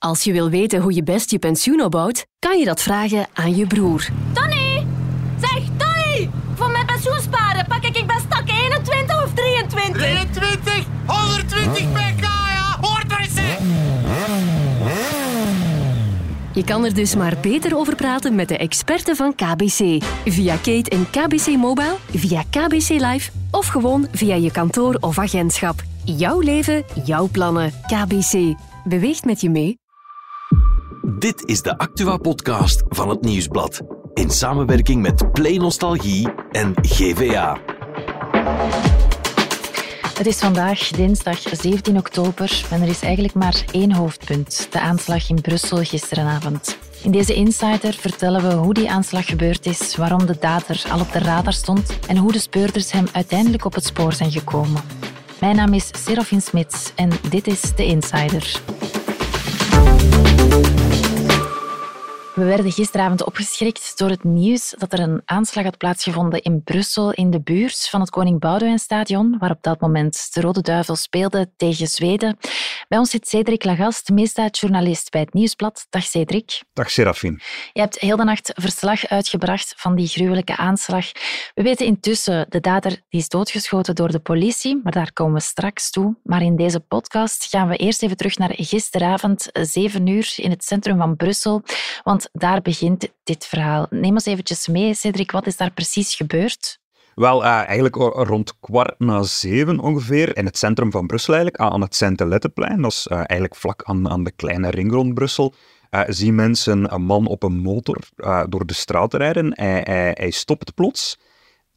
Als je wil weten hoe je best je pensioen opbouwt, kan je dat vragen aan je broer. Tony! Zeg, Tony! Voor mijn pensioensparen pak ik bij stak 21 of 23? 23, 120 pk, ja! Hoort er eens, hè! Je kan er dus maar beter over praten met de experten van KBC. Via Kate en KBC Mobile, via KBC Live of gewoon via je kantoor of agentschap. Jouw leven, jouw plannen. KBC. Beweegt met je mee. Dit is de Actua-podcast van het Nieuwsblad. In samenwerking met Play Nostalgie en GVA. Het is vandaag dinsdag 17 oktober en er is eigenlijk maar één hoofdpunt: de aanslag in Brussel gisterenavond. In deze Insider vertellen we hoe die aanslag gebeurd is, waarom de dader al op de radar stond en hoe de speurders hem uiteindelijk op het spoor zijn gekomen. Mijn naam is Serafin Smits en dit is de Insider. We werden gisteravond opgeschrikt door het nieuws dat er een aanslag had plaatsgevonden in Brussel in de buurt van het Koning Boudewijnstadion, waar op dat moment de Rode Duivel speelde tegen Zweden. Bij ons zit Cedric Lagast, misdaadjournalist bij het Nieuwsblad. Dag Cedric. Dag Serafin. Je hebt heel de nacht verslag uitgebracht van die gruwelijke aanslag. We weten intussen, de dader die is doodgeschoten door de politie, maar daar komen we straks toe. Maar in deze podcast gaan we eerst even terug naar gisteravond, 7 uur, in het centrum van Brussel. Want daar begint dit verhaal. Neem ons eventjes mee, Cedric. Wat is daar precies gebeurd? Wel, uh, eigenlijk rond kwart na zeven ongeveer, in het centrum van Brussel eigenlijk, aan het Saint-Heletteplein, dat is uh, eigenlijk vlak aan, aan de kleine ring rond Brussel, uh, zien mensen een man op een motor door de straat rijden. Hij, hij, hij, stopt plots.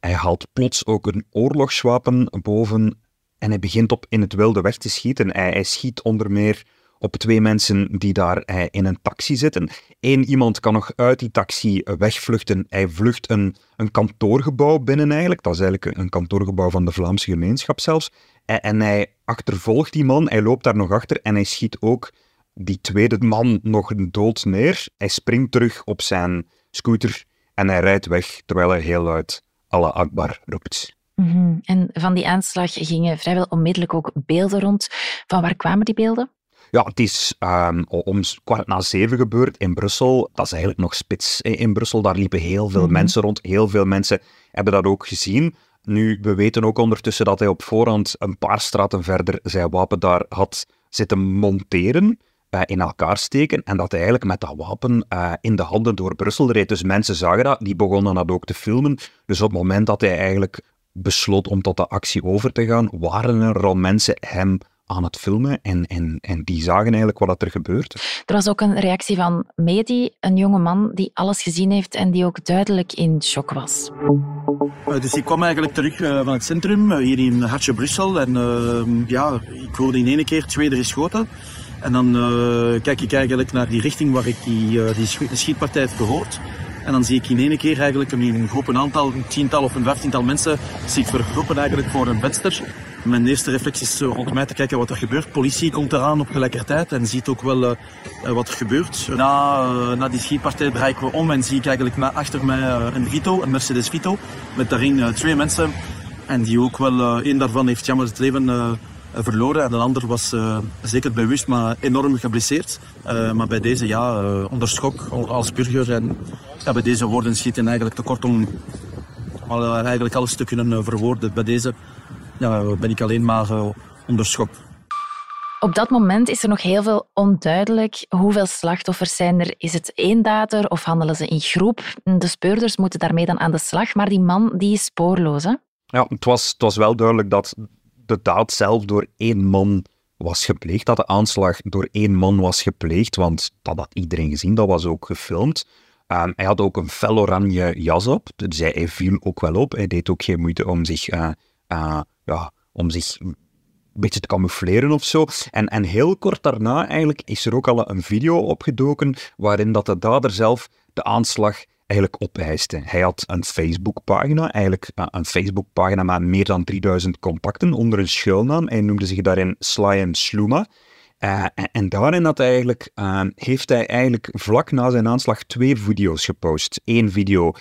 Hij haalt plots ook een oorlogswapen boven en hij begint op in het wilde weg te schieten. Hij, hij schiet onder meer op twee mensen die daar eh, in een taxi zitten. Eén iemand kan nog uit die taxi wegvluchten. Hij vlucht een, een kantoorgebouw binnen eigenlijk. Dat is eigenlijk een kantoorgebouw van de Vlaamse gemeenschap zelfs. En, en hij achtervolgt die man, hij loopt daar nog achter en hij schiet ook die tweede man nog dood neer. Hij springt terug op zijn scooter en hij rijdt weg terwijl hij heel luid Allah Akbar roept. Mm En van die aanslag gingen vrijwel onmiddellijk ook beelden rond. Van waar kwamen die beelden? Ja, het is um, om kwart na zeven gebeurd in Brussel. Dat is eigenlijk nog spits in Brussel. Daar liepen heel veel mhm. mensen rond. Heel veel mensen hebben dat ook gezien. Nu, we weten ook ondertussen dat hij op voorhand een paar straten verder zijn wapen daar had zitten monteren, uh, in elkaar steken, en dat hij eigenlijk met dat wapen uh, in de handen door Brussel reed. Dus mensen zagen dat, die begonnen dat ook te filmen. Dus op het moment dat hij eigenlijk besloot om tot de actie over te gaan, waren er al mensen hem aan het filmen en, en, en die zagen eigenlijk wat er gebeurt. Er was ook een reactie van Medi, een jonge man die alles gezien heeft en die ook duidelijk in shock was. Uh, dus ik kwam eigenlijk terug uh, van het centrum, uh, hier in Hartje Brussel. En ja, ik hoorde in één keer twee geschoten. En dan kijk ik eigenlijk naar die richting waar ik die, die schietpartij heb gehoord. En dan zie ik in één keer eigenlijk een groep, een aantal, een tiental of een vijftiental mensen zich vergroepen eigenlijk voor een venster. Mijn eerste reflex is rond mij te kijken wat er gebeurt. Politie komt eraan op gelijkertijd en ziet ook wel uh, wat er gebeurt. Na, na die schietpartij draai ik we om en zie ik eigenlijk achter mij een Vito, een Mercedes Vito, met daarin twee mensen. En die ook wel, één daarvan heeft jammer het leven verloren en de ander was zeker bewust, maar enorm geblesseerd. maar bij deze, ja, onder schok als burger en ja, bij deze woorden schieten eigenlijk te kort om eigenlijk alles te kunnen verwoorden. Bij deze ja, ben ik alleen maar uh, onder schok. Op dat moment is er nog heel veel onduidelijk. Hoeveel slachtoffers zijn er? Is het één dader of handelen ze in groep? De speurders moeten daarmee dan aan de slag, maar die man die is spoorloos. Hè? Ja, het was, het was wel duidelijk dat de daad zelf door één man was gepleegd. Dat de aanslag door één man was gepleegd, want dat had iedereen gezien, dat was ook gefilmd. Um, hij had ook een fel oranje jas op, dus hij, viel ook wel op. Hij deed ook geen moeite om zich uh, uh, ja, om zich een beetje te camoufleren of zo. En, en heel kort daarna eigenlijk is er ook al een video opgedoken waarin dat de dader zelf de aanslag eigenlijk opeiste. Hij had een Facebookpagina, eigenlijk uh, een Facebookpagina met meer dan 3000 contacten onder een schuilnaam. Hij noemde zich daarin Sly en Sluma. Uh, en, daarin had eigenlijk, heeft hij eigenlijk vlak na zijn aanslag twee video's gepost. Eén video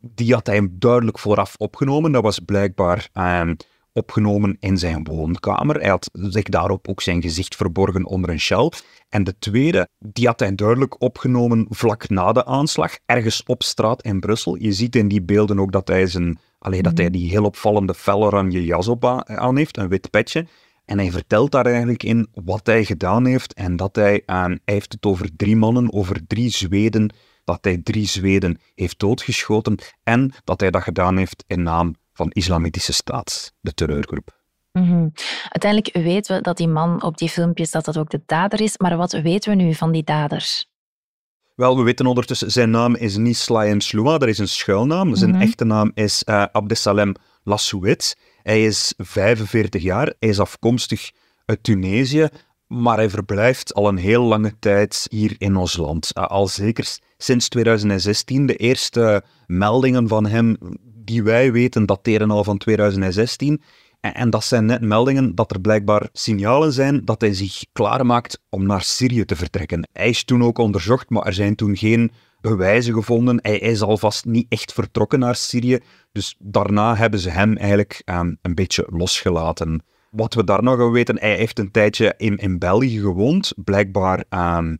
die had hij duidelijk vooraf opgenomen. Dat was blijkbaar um, opgenomen in zijn woonkamer. Hij had zich daarop ook zijn gezicht verborgen onder een shell. En de tweede, die had hij duidelijk opgenomen vlak na de aanslag, ergens op straat in Brussel. Je ziet in die beelden ook dat hij, zijn, allee, dat hij die heel opvallende fel oranje jas op aan heeft, een wit petje. En hij vertelt daar eigenlijk in wat hij gedaan heeft en dat hij, aan, hij heeft het over drie mannen, over drie Zweden, dat hij drie Zweden heeft doodgeschoten en dat hij dat gedaan heeft in naam van Islamitische Staat, de terreurgroep. Mhm. Uiteindelijk weten we dat die man op die filmpjes dat dat ook de dader is, maar wat weten we nu van die daders? Wel, we weten ondertussen, zijn naam is niet Slayen Sloua, dat is een schuilnaam. Zijn mhm. echte naam is uh, Abdesalem Lassouet. Hij is 45 jaar, hij is afkomstig uit Tunesië, maar hij verblijft al een heel lange tijd hier in ons land. Uh, al zeker sinds 2016. De eerste meldingen van hem die wij weten dateren al van 2016. En, dat zijn net meldingen dat er blijkbaar signalen zijn dat hij zich klaarmaakt om naar Syrië te vertrekken. Hij is toen ook onderzocht, maar er zijn toen geen bewijzen gevonden. Hij is alvast niet echt vertrokken naar Syrië. Dus daarna hebben ze hem eigenlijk um, een beetje losgelaten. Wat we daar nog weten, hij heeft een tijdje in, in België gewoond. Blijkbaar um,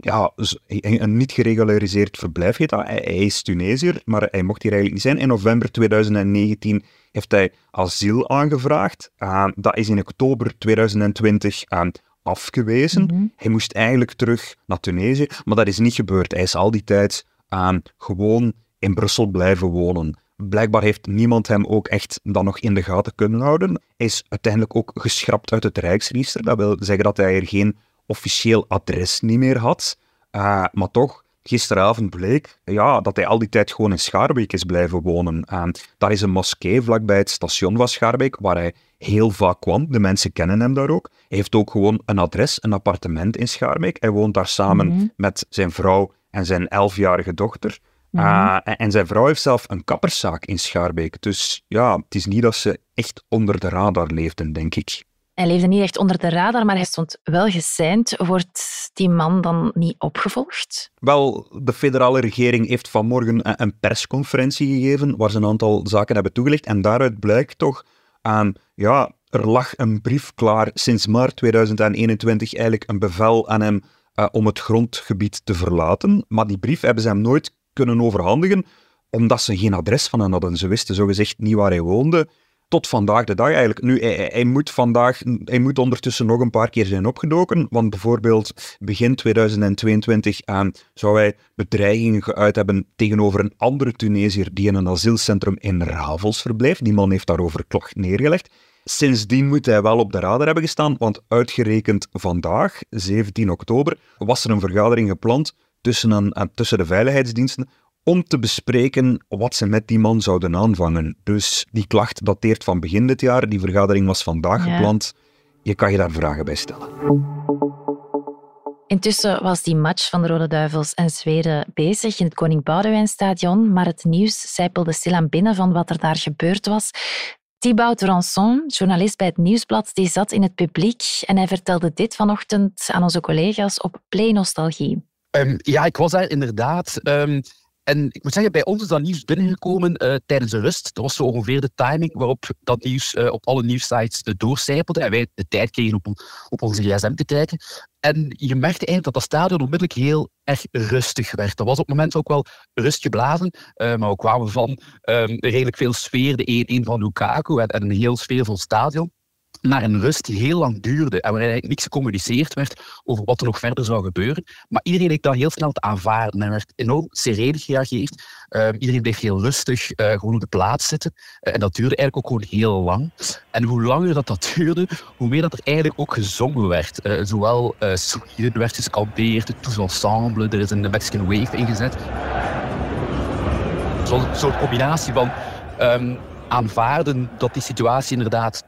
ja, een niet geregulariseerd verblijf heet dat. Hij, is Tunesiër, maar hij mocht hier eigenlijk niet zijn. In november 2019 heeft hij asiel aangevraagd. Uh, dat is in oktober 2020 uh, afgewezen. Mhm. Hij moest eigenlijk terug naar Tunesië, maar dat is niet gebeurd. Hij is al die tijd uh, gewoon in Brussel blijven wonen. Blijkbaar heeft niemand hem ook echt dan nog in de gaten kunnen houden. Hij is uiteindelijk ook geschrapt uit het Rijksregister. Dat wil zeggen dat hij er geen officieel adres niet meer had. Uh, maar toch, gisteravond bleek ja, dat hij al die tijd gewoon in Schaarbeek is blijven wonen. En daar is een moskee vlakbij het station van Schaarbeek, waar hij heel vaak kwam. De mensen kennen hem daar ook. Hij heeft ook gewoon een adres, een appartement in Schaarbeek. Hij woont daar samen mhm. met zijn vrouw en zijn elfjarige dochter. Mhm. Uh, en zijn vrouw heeft zelf een kapperszaak in Schaarbeek. Dus ja, het is niet dat ze echt onder de radar leefden, denk ik. Hij leefde niet echt onder de radar, maar hij stond wel geseind. Wordt die man dan niet opgevolgd? Wel, de federale regering heeft vanmorgen een persconferentie gegeven waar ze een aantal zaken hebben toegelicht. En daaruit blijkt toch aan, ja, er lag een brief klaar sinds maart 2021, eigenlijk een bevel aan hem uh, om het grondgebied te verlaten. Maar die brief hebben ze hem nooit kunnen overhandigen, omdat ze geen adres van hem hadden. Ze wisten zogezegd niet waar hij woonde tot vandaag de dag eigenlijk. Nu, hij, moet vandaag, hij moet ondertussen nog een paar keer zijn opgedoken, want bijvoorbeeld begin 2022 aan zou hij bedreigingen geuit hebben tegenover een andere Tunesiër die in een asielcentrum in Ravels verblijft. Die man heeft daarover klacht neergelegd. Sindsdien moet hij wel op de radar hebben gestaan, want uitgerekend vandaag, 17 oktober, was er een vergadering gepland tussen, een, tussen de veiligheidsdiensten om te bespreken wat ze met die man zouden aanvangen. Dus die klacht dateert van begin dit jaar. Die vergadering was vandaag gepland. Je kan je daar vragen bij stellen. Intussen was die match van de Rode Duivels en Zweden bezig in het Koning Boudewijnstadion, maar het nieuws zijpelde stilaan binnen van wat er daar gebeurd was. Thibaut Ranson, journalist bij het Nieuwsblad, die zat in het publiek en hij vertelde dit vanochtend aan onze collega's op Play Nostalgie. Um, ja, ik was daar inderdaad. Um, en ik moet zeggen, bij ons is dat nieuws binnengekomen uh, tijdens de rust. Dat was zo ongeveer de timing waarop dat nieuws uh, op alle nieuwssites uh, doorcijpelde en wij de tijd kregen op, op onze gsm te kijken. En je merkte eigenlijk dat dat stadion onmiddellijk heel erg rustig werd. Dat was op het moment ook wel rust geblazen, maar we kwamen van um, redelijk veel sfeer, de 1-1 van Lukaku en, en een heel sfeervol stadion naar een rust die heel lang duurde en waarin eigenlijk niks gecommuniceerd werd over wat er nog verder zou gebeuren. Maar iedereen leek dat heel snel te aanvaarden en werd enorm sereen gereageerd. Uh, iedereen bleef heel rustig uh, gewoon op de plaats zitten. Uh, en dat duurde eigenlijk ook gewoon heel lang. En hoe langer dat, dat duurde, hoe meer dat er eigenlijk ook gezongen werd. zowel uh, Sweden werd het Tous Ensemble, er is een Mexican Wave ingezet. Zo'n soort combinatie van um, aanvaarden dat die situatie inderdaad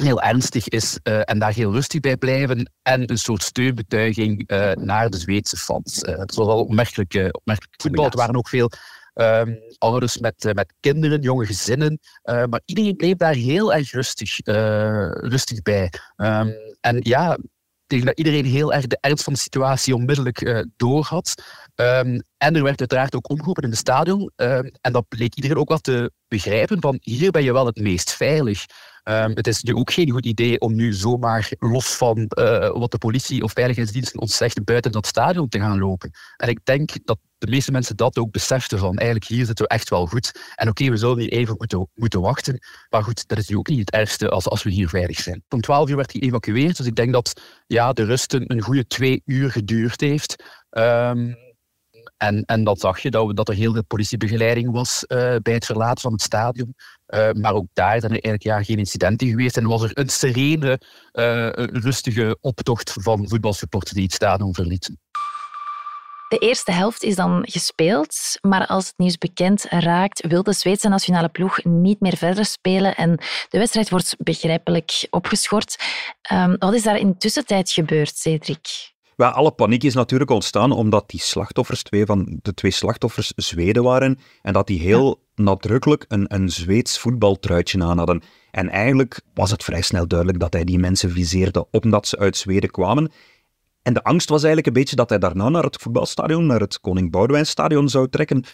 heel ernstig is uh, en daar heel rustig bij blijven. En een soort steunbetuiging uh, naar de Zweedse fans. Uh, het was wel opmerkelijk, opmerkelijk voetbal. Er waren ook veel um, ouders met, met kinderen, jonge gezinnen. maar iedereen bleef daar heel erg rustig, rustig bij. Um, en ja, tegen dat iedereen heel erg de ernst van de situatie onmiddellijk uh, doorhad. Um, en er werd uiteraard ook omgeroepen in het stadion. Um, en dat bleek iedereen ook wel te begrijpen van hier ben je wel het meest veilig. Ehm, het is nu ook geen goed idee om nu zomaar los van eh, wat de politie of veiligheidsdiensten ons zegt buiten dat stadion te gaan lopen. En ik denk dat de meeste mensen dat ook beseften van eigenlijk hier zitten we echt wel goed. En oké, we zullen hier even moeten, moeten wachten. Maar goed, dat is nu ook niet het ergste als, als we hier veilig zijn. Om 12 uur werd geëvacueerd. Dus ik denk dat ja, de rust een, goede twee uur geduurd heeft. Um, en, en dat zag je, dat, dat er heel veel politiebegeleiding was uh, bij het verlaten van het stadion. Uh, maar ook daar zijn er eigenlijk ja, geen incidenten geweest. En was er een serene, uh, rustige optocht van voetbalsupporters die het stadion verlieten. De eerste helft is dan gespeeld, maar als het nieuws bekend raakt, wil de Zweedse nationale ploeg niet meer verder spelen en de wedstrijd wordt begrijpelijk opgeschort. Um, wat is daar in tussentijd gebeurd, Cedric? Wel, alle paniek is natuurlijk ontstaan omdat die slachtoffers, twee van de twee slachtoffers, Zweden waren en dat die heel nadrukkelijk een, een Zweeds voetbaltruitje aan hadden. En eigenlijk was het vrij snel duidelijk dat hij die mensen viseerde omdat ze uit Zweden kwamen. En de angst was eigenlijk een beetje dat hij daarna naar het voetbalstadion, naar het Koning Boudewijnstadion zou trekken,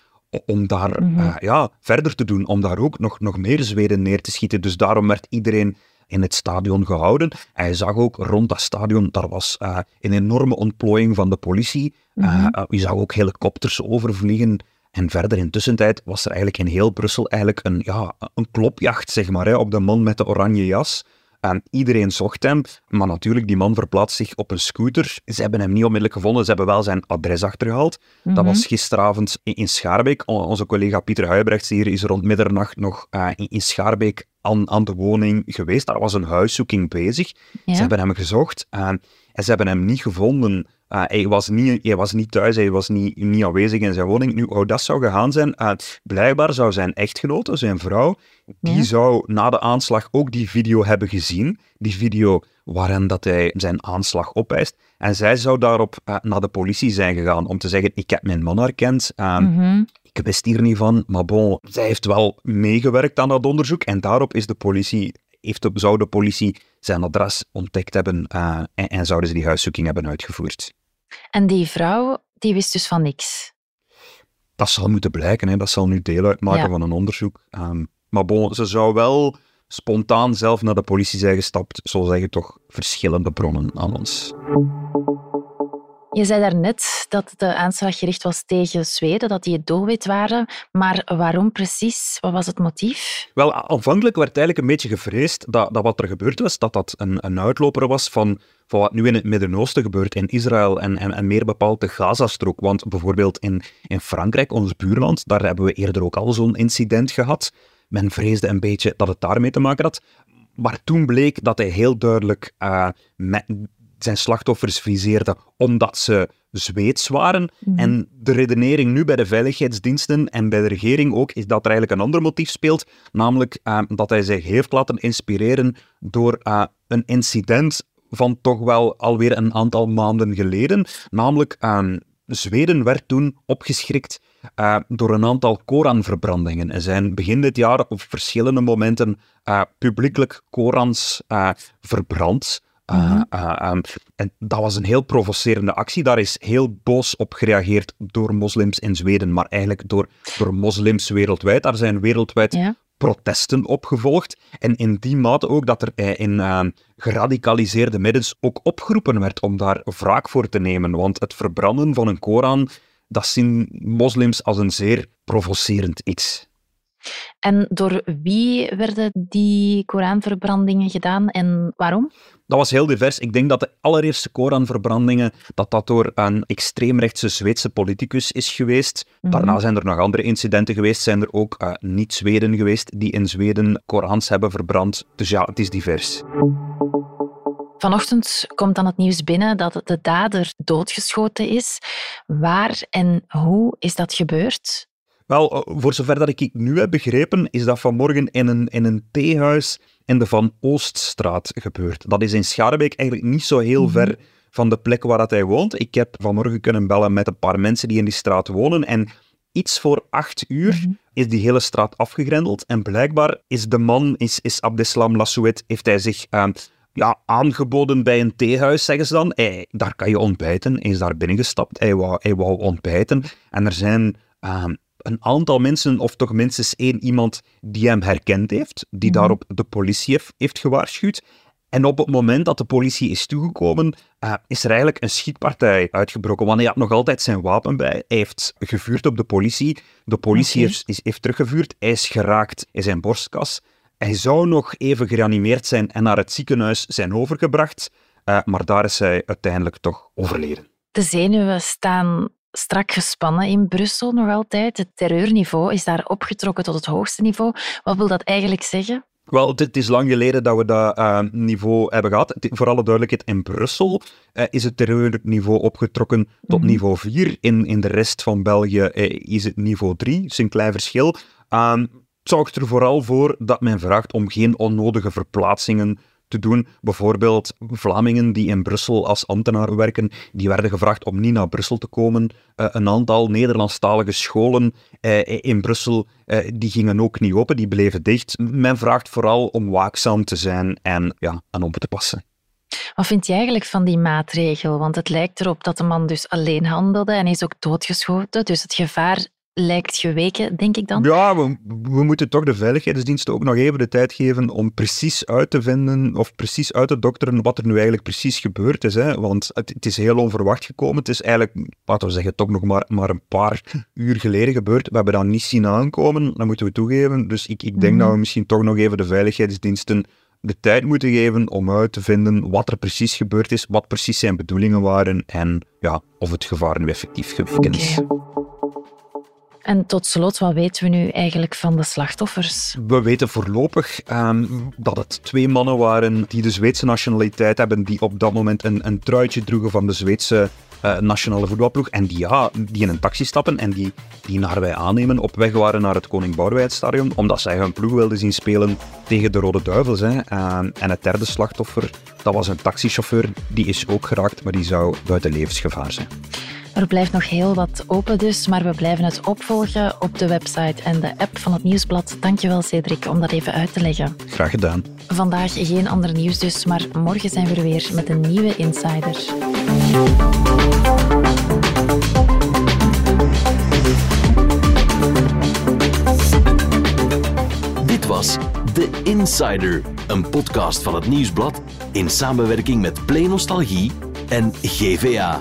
om daar mhm. eh, ja, verder te doen, om daar ook nog, nog meer Zweden neer te schieten. Dus daarom werd iedereen in het stadion gehouden. En je zag ook rond dat stadion, daar was uh, een enorme ontplooiing van de politie. Uh, je zag ook helikopters overvliegen. En verder in tussentijd was er eigenlijk in heel Brussel eigenlijk een, ja, een klopjacht zeg maar, hè, op de man met de oranje jas. En iedereen zocht hem, maar natuurlijk, die man verplaatst zich op een scooter. Ze hebben hem niet onmiddellijk gevonden, ze hebben wel zijn adres achtergehaald. Dat mhm. was gisteravond in Schaarbeek. Onze collega Pieter Huijbrechts hier is rond middernacht nog uh, in Schaarbeek aan, aan de woning geweest. Daar was een huiszoeking bezig. Ze hebben hem gezocht en ze hebben hem niet gevonden. Uh, hij, was niet, hij was niet thuis, hij was niet, niet aanwezig in zijn woning. Nu, hoe dat zou gegaan zijn, uh, blijkbaar zou zijn echtgenote, zijn vrouw, die zou na de aanslag ook die video hebben gezien. Die video waarin dat hij zijn aanslag opeist. En zij zou daarop uh, naar de politie zijn gegaan om te zeggen, ik heb mijn man herkend. Mm Ik wist hier niet van, maar bon, zij heeft wel meegewerkt aan dat onderzoek en daarop is de politie heeft de, zou de politie zijn adres ontdekt hebben uh, en, en, zouden ze die huiszoeking hebben uitgevoerd. En die vrouw, die wist dus van niks? Dat zal moeten blijken, hè. dat zal nu deel uitmaken van een onderzoek. Um, maar bon, ze zou wel spontaan zelf naar de politie zijn gestapt, zo zeggen toch verschillende bronnen aan ons. Je zei daarnet dat de aanslag gericht was tegen Zweden, dat die het doelwit waren. Maar waarom precies? Wat was het motief? Wel, aanvankelijk werd eigenlijk een beetje gevreesd dat, dat wat er gebeurd was, dat dat een, een uitloper was van, van wat nu in het Midden-Oosten gebeurt, in Israël en, en, en meer bepaald de Gazastrook. Want bijvoorbeeld in, in Frankrijk, ons buurland, daar hebben we eerder ook al zo'n incident gehad. Men vreesde een beetje dat het daarmee te maken had. Maar toen bleek dat hij heel duidelijk uh, met, zijn slachtoffers viseerde omdat ze Zweeds waren. Mhm. En de redenering nu bij de veiligheidsdiensten en bij de regering ook, is dat er eigenlijk een ander motief speelt, namelijk uh, dat hij zich heeft laten inspireren door uh, een incident van toch wel alweer een aantal maanden geleden. Namelijk, uh, Zweden werd toen opgeschrikt uh, door een aantal Koranverbrandingen. Er zijn begin dit jaar op verschillende momenten uh, publiekelijk Korans uh, verbrand. Mm en dat was een heel provocerende actie. Daar is heel boos op gereageerd door moslims in Zweden, maar eigenlijk door, door moslims wereldwijd. Daar zijn wereldwijd protesten opgevolgd. En in die mate ook dat er eh, in uh, geradicaliseerde middens ook opgeroepen werd om daar wraak voor te nemen. Want het verbranden van een Koran, dat zien moslims als een zeer provocerend iets. En door wie werden die Koranverbrandingen gedaan en waarom? Dat was heel divers. Ik denk dat de allereerste Koranverbrandingen dat dat door een extreemrechtse Zweedse politicus is geweest. Mhm. Daarna zijn er nog andere incidenten geweest. Zijn er ook uh, niet-Zweden geweest die in Zweden Korans hebben verbrand. Dus ja, het is divers. Vanochtend komt dan het nieuws binnen dat de dader doodgeschoten is. Waar en hoe is dat gebeurd? Wel, eh, voor zover dat ik nu heb begrepen, is dat vanmorgen in een, in een theehuis in de Van Ooststraat gebeurd. Dat is in Schaarbeek eigenlijk niet zo heel mhm. ver van de plek waar dat hij woont. Ik heb vanmorgen kunnen bellen met een paar mensen die in die straat wonen en iets voor acht uur mhm. is die hele straat afgegrendeld en blijkbaar is de man, is, is Abdeslam Lassouet, heeft hij zich... Uh, ja, aangeboden bij een theehuis, zeggen ze dan. Hij, daar kan je ontbijten. Hij is daar binnengestapt. Hij wou, hij wou ontbijten. En er zijn uh, een aantal mensen, of toch minstens één iemand die hem herkend heeft, die Mhm. daarop de politie heeft, heeft gewaarschuwd. En op het moment dat de politie is toegekomen, eh, is er eigenlijk een schietpartij uitgebroken. Want hij had nog altijd zijn wapen bij. Hij heeft gevuurd op de politie. De politie heeft, is, heeft teruggevuurd. Hij is geraakt in zijn borstkas. Hij zou nog even gereanimeerd zijn en naar het ziekenhuis zijn overgebracht. eh, maar daar is hij uiteindelijk toch overleden. De zenuwen staan strak gespannen in Brussel nog altijd. Het terreurniveau is daar opgetrokken tot het hoogste niveau. Wat wil dat eigenlijk zeggen? Wel, het, is lang geleden dat we dat eh, niveau hebben gehad. Voor alle duidelijkheid, in Brussel eh, is het terreurniveau opgetrokken tot Mhm. niveau 4. In, in de rest van België eh, is het niveau 3. Dat is een klein verschil. Ehm, het zorgt er vooral voor dat men vraagt om geen onnodige verplaatsingen te doen. Bijvoorbeeld Vlamingen die in Brussel als ambtenaar werken, die werden gevraagd om niet naar Brussel te komen. Eh, een aantal Nederlandstalige scholen eh, in Brussel eh, die gingen ook niet open, die bleven dicht. Men vraagt vooral om waakzaam te zijn en, ja, en op te passen. Wat vind je eigenlijk van die maatregel? Want het lijkt erop dat de man dus alleen handelde en is ook doodgeschoten. Dus het gevaar lijkt geweken, denk ik dan. Ja, we, we moeten toch de veiligheidsdiensten ook nog even de tijd geven om precies uit te vinden of precies uit te dokteren wat er nu eigenlijk precies gebeurd is. Hè? Want het, het is heel onverwacht gekomen. Het is eigenlijk, laten we zeggen, toch nog maar, maar een paar uur geleden gebeurd. We hebben dat niet zien aankomen, dat moeten we toegeven. Dus ik, ik denk Mhm. dat we misschien toch nog even de veiligheidsdiensten de tijd moeten geven om uit te vinden wat er precies gebeurd is, wat precies zijn bedoelingen waren en ja, of het gevaar nu effectief geweken is. En tot slot, wat weten we nu eigenlijk van de slachtoffers? We weten voorlopig ehm, dat het twee mannen waren die de Zweedse nationaliteit hebben, die op dat moment een, een truitje droegen van de Zweedse eh, nationale voetbalploeg. En die, ja, die in een taxi stappen en die, die naar wij aannemen op weg waren naar het Koning Boudewijn Stadion, omdat zij hun ploeg wilden zien spelen tegen de Rode Duivels. Hè. Ehm, en het derde slachtoffer, dat was een taxichauffeur, die is ook geraakt, maar die zou buiten levensgevaar zijn. Er blijft nog heel wat open dus, maar we blijven het opvolgen op de website en de app van het Nieuwsblad. Dankjewel Cedric om dat even uit te leggen. Graag gedaan. Vandaag geen ander nieuws dus, maar morgen zijn we er weer met een nieuwe Insider. Dit was The Insider, een podcast van het Nieuwsblad in samenwerking met Play Nostalgie en GVA.